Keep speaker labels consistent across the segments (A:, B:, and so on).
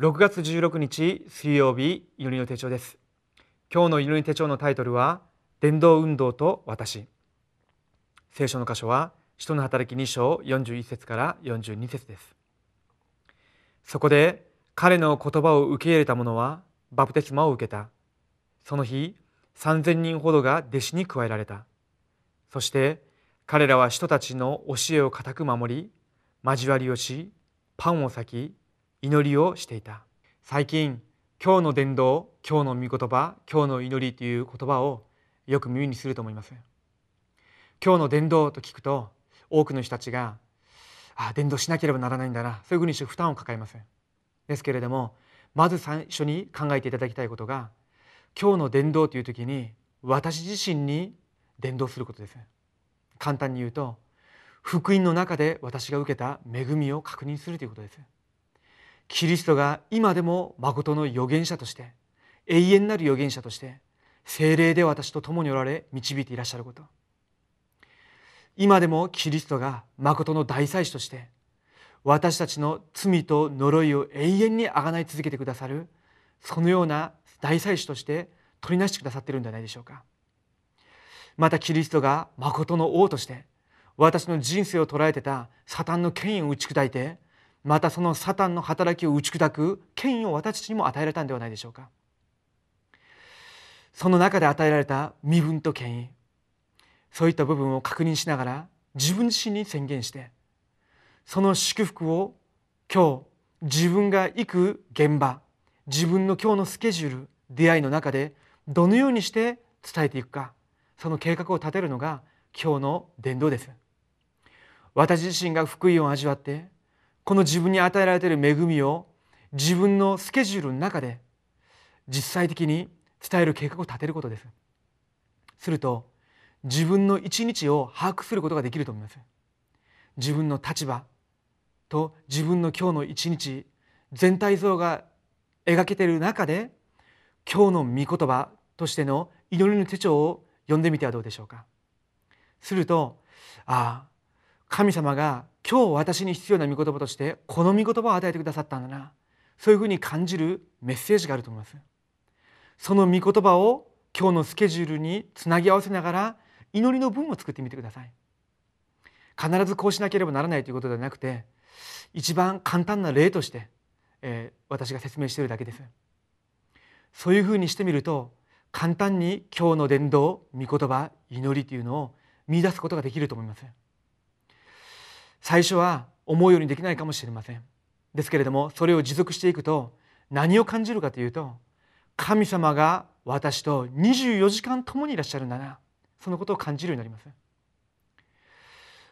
A: 6月16日水曜日祈りの手帳です。今日の祈りの手帳のタイトルは伝道運動と私。聖書の箇所は使徒の働き2章41節から42節です。そこで彼の言葉を受け入れた者はバプテスマを受けた。その日3000人ほどが弟子に加えられた。そして彼らは人たちの教えを固く守り交わりをしパンを裂き祈りをしていた。最近今日の伝道今日の御言葉今日の祈りという言葉をよく耳にすると思います。今日の伝道と聞くと多くの人たちがあ伝道しなければならないんだなそういうふうにして負担を抱えます。ですけれどもまず最初に考えていただきたいことが今日の伝道という時に私自身に伝道することです。簡単に言うと福音の中で私が受けた恵みを確認するということです。キリストが今でも誠の預言者として永遠なる預言者として精霊で私と共におられ導いていらっしゃること。今でもキリストが誠の大祭司として私たちの罪と呪いを永遠にあがない続けてくださるそのような大祭司として取りなしてくださっているんじゃないでしょうか。またキリストが誠の王として私の人生を捉えてたサタンの権威を打ち砕いてまたそのサタンの働きを打ち砕く権威を私たちにも与えられたんではないでしょうか。その中で与えられた身分と権威そういった部分を確認しながら自分自身に宣言してその祝福を今日自分が行く現場自分の今日のスケジュール出会いの中でどのようにして伝えていくかその計画を立てるのが今日の伝道です。私自身が福音を味わってこの自分に与えられている恵みを自分のスケジュールの中で実際的に伝える計画を立てることです。すると自分の一日を把握することができると思います。自分の立場と自分の今日の一日全体像が描けている中で今日の御言葉としての祈りの手帳を読んでみてはどうでしょうか。するとああ神様が今日私に必要な御言葉としてこの御言葉を与えてくださったんだな。そういうふうに感じるメッセージがあると思います。その御言葉を今日のスケジュールにつなぎ合わせながら祈りの文を作ってみてください。必ずこうしなければならないということではなくて一番簡単な例として、えー、私が説明しているだけです。そういうふうにしてみると簡単に今日の伝道御言葉祈りというのを見出すことができると思います。最初は思うようにできないかもしれません。ですけれどもそれを持続していくと何を感じるかというと神様が私と24時間共にいらっしゃるんだなそのことを感じるようになります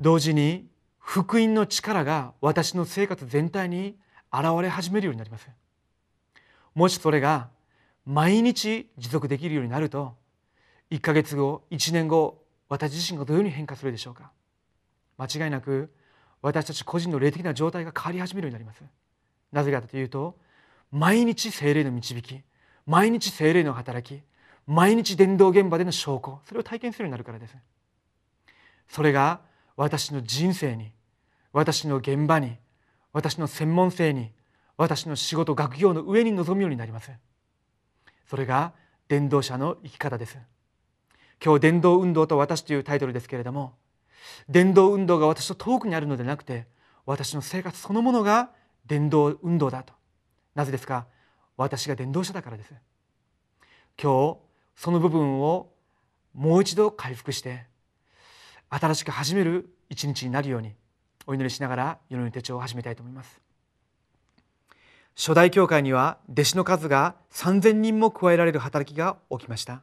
A: 同時に福音の力が私の生活全体に現れ始めるようになりますもしそれが毎日持続できるようになると1ヶ月後1年後私自身がどのように変化するでしょうか。間違いなく私たち個人の霊的な状態が変わり始めるようになります。なぜかというと毎日精霊の導き毎日精霊の働き毎日伝道現場での証拠それを体験するようになるからです。それが私の人生に私の現場に私の専門性に私の仕事学業の上に臨むようになります。それが伝道者の生き方です。今日伝道運動と私というタイトルですけれども伝道運動が私と遠くにあるのではなくて私の生活そのものが伝道運動だと。なぜですか？私が伝道者だからです。今日その部分をもう一度回復して新しく始める一日になるようにお祈りしながら祈りの手帳を始めたいと思います。初代教会には弟子の数が3000人も加えられる働きが起きました。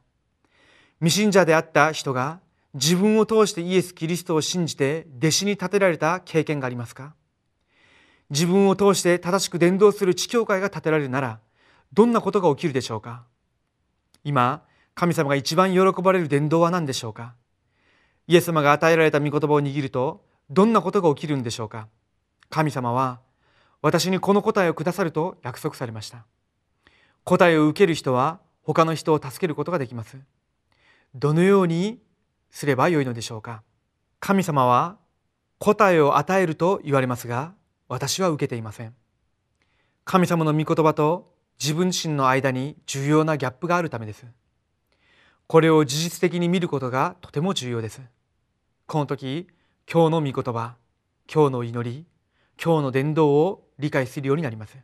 A: 未信者であった人が自分を通してイエス・キリストを信じて弟子に立てられた経験がありますか？自分を通して正しく伝道する地教会が立てられるならどんなことが起きるでしょうか？今神様が一番喜ばれる伝道は何でしょうか？イエス様が与えられた御言葉を握るとどんなことが起きるんでしょうか？神様は私にこの答えをくださると約束されました。答えを受ける人は他の人を助けることができます。どのようにすればよいのでしょうか。神様は答えを与えると言われますが私は受けていません。神様の御言葉と自分自身の間に重要なギャップがあるためです。これを事実的に見ることがとても重要です。この時今日の御言葉今日の祈り今日の伝道を理解するようになります。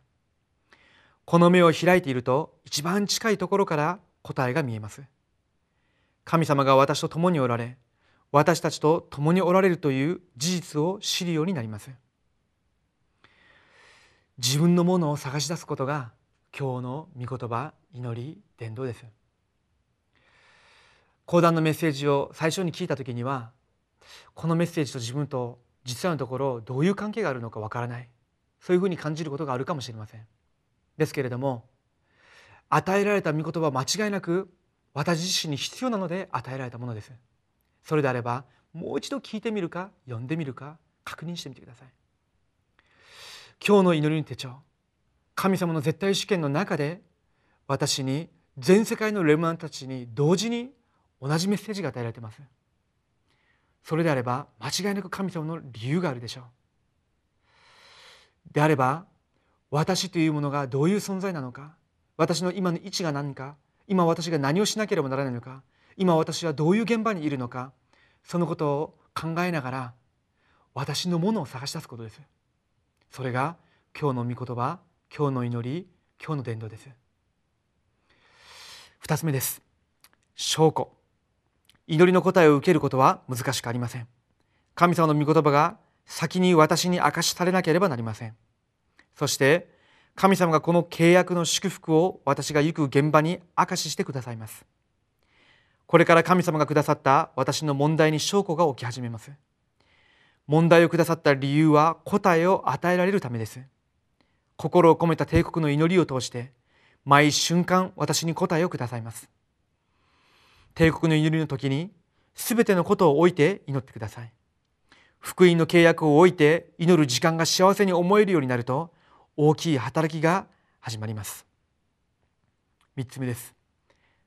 A: この目を開いていると一番近いところから答えが見えます。神様が私と共におられ私たちと共におられるという事実を知るようになります。自分のものを探し出すことが今日の御言葉祈り伝道です。講談のメッセージを最初に聞いた時にはこのメッセージと自分と実際のところどういう関係があるのかわからない。そういうふうに感じることがあるかもしれません。ですけれども与えられた御言葉は間違いなく私自身に必要なので与えられたものです。それであればもう一度聞いてみるか読んでみるか確認してみてください。今日の祈りの手帳神様の絶対主権の中で私に全世界のレムナンたちに同時に同じメッセージが与えられています。それであれば間違いなく神様の理由があるでしょう。であれば私というものがどういう存在なのか私の今の位置が何か今私が何をしなければならないのか今私はどういう現場にいるのかそのことを考えながら私のものを探し出すことです。それが今日の御言葉今日の祈り今日の伝道です。二つ目です。証拠。祈りの答えを受けることは難しくありません。神様の御言葉が先に私に明かしされなければなりません。そして神様がこの契約の祝福を私が行く現場に明かししてくださいます。これから神様がくださった私の問題に証拠が起き始めます。問題をくださった理由は答えを与えられるためです。心を込めた帝国の祈りを通して毎瞬間私に答えをくださいます。帝国の祈りの時に全てのことを置いて祈ってください。福音の契約を置いて祈る時間が幸せに思えるようになると大きい働きが始まります。3つ目です。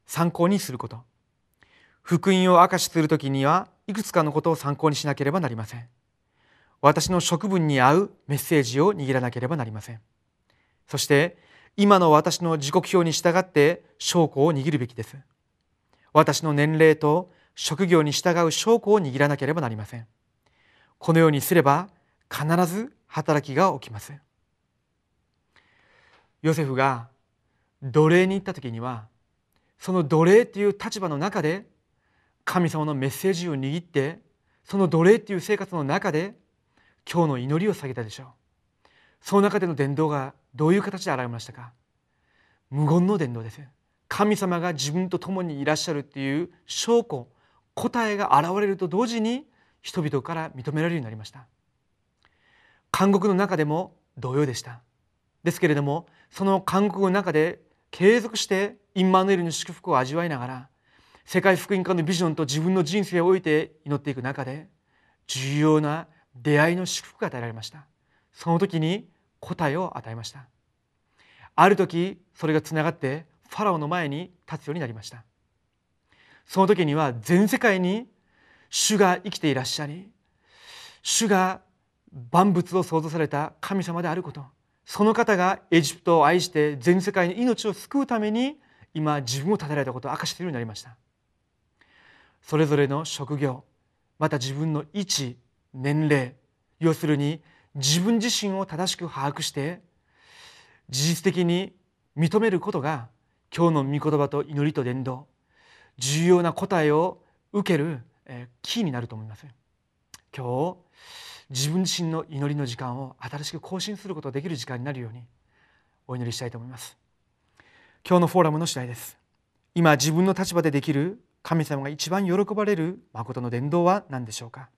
A: 参考にすること。福音を明かしするときにはいくつかのことを参考にしなければなりません。私の職分に合うメッセージを握らなければなりません。そして今の私の時刻表に従って証拠を握るべきです。私の年齢と職業に従う証拠を握らなければなりません。このようにすれば必ず働きが起きます。ヨセフが奴隷に行った時にはその奴隷っていう立場の中で神様のメッセージを握ってその奴隷っていう生活の中で今日の祈りを下げたでしょう。その中での伝道がどういう形で現れましたか？無言の伝道です。神様が自分と共にいらっしゃるっていう証拠答えが現れると同時に人々から認められるようになりました。監獄の中でも同様でした。ですけれどもその韓国の中で継続してインマヌエルの祝福を味わいながら世界福音化のビジョンと自分の人生を置いて祈っていく中で重要な出会いの祝福が与えられました。その時に答えを与えました。ある時それがつながってファラオの前に立つようになりました。その時には全世界に主が生きていらっしゃり主が万物を創造された神様であることその方がエジプトを愛して全世界に命を救うために今自分を立てられたことを明かしているようになりました。それぞれの職業また自分の位置年齢要するに自分自身を正しく把握して事実的に認めることが今日の御言葉と祈りと伝道重要な答えを受けるキーになると思います。今日自分自身の祈りの時間を新しく更新することができる時間になるようにお祈りしたいと思います。今日のフォーラムの次第です。今自分の立場でできる神様が一番喜ばれる誠の伝道は何でしょうか？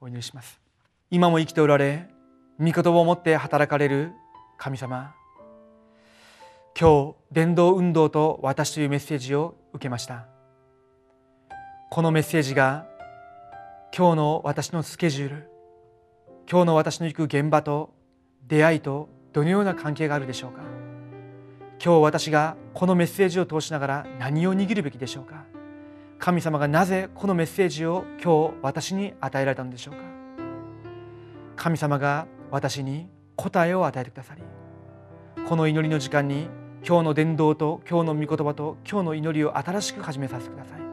A: お祈りします。今も生きておられ御言葉を持って働かれる神様。今日伝道運動と私というメッセージを受けました。このメッセージが今日の私のスケジュール今日の私の行く現場と出会いとどのような関係があるでしょうか？今日私がこのメッセージを通しながら何を握るべきでしょうか？神様がなぜこのメッセージを今日私に与えられたのでしょうか？神様が私に答えを与えてくださりこの祈りの時間に今日の伝道と今日の御言葉と今日の祈りを新しく始めさせてください。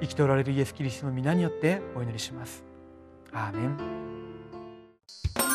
A: 生きておられるイエス・キリストの皆によってお祈りします。アーメン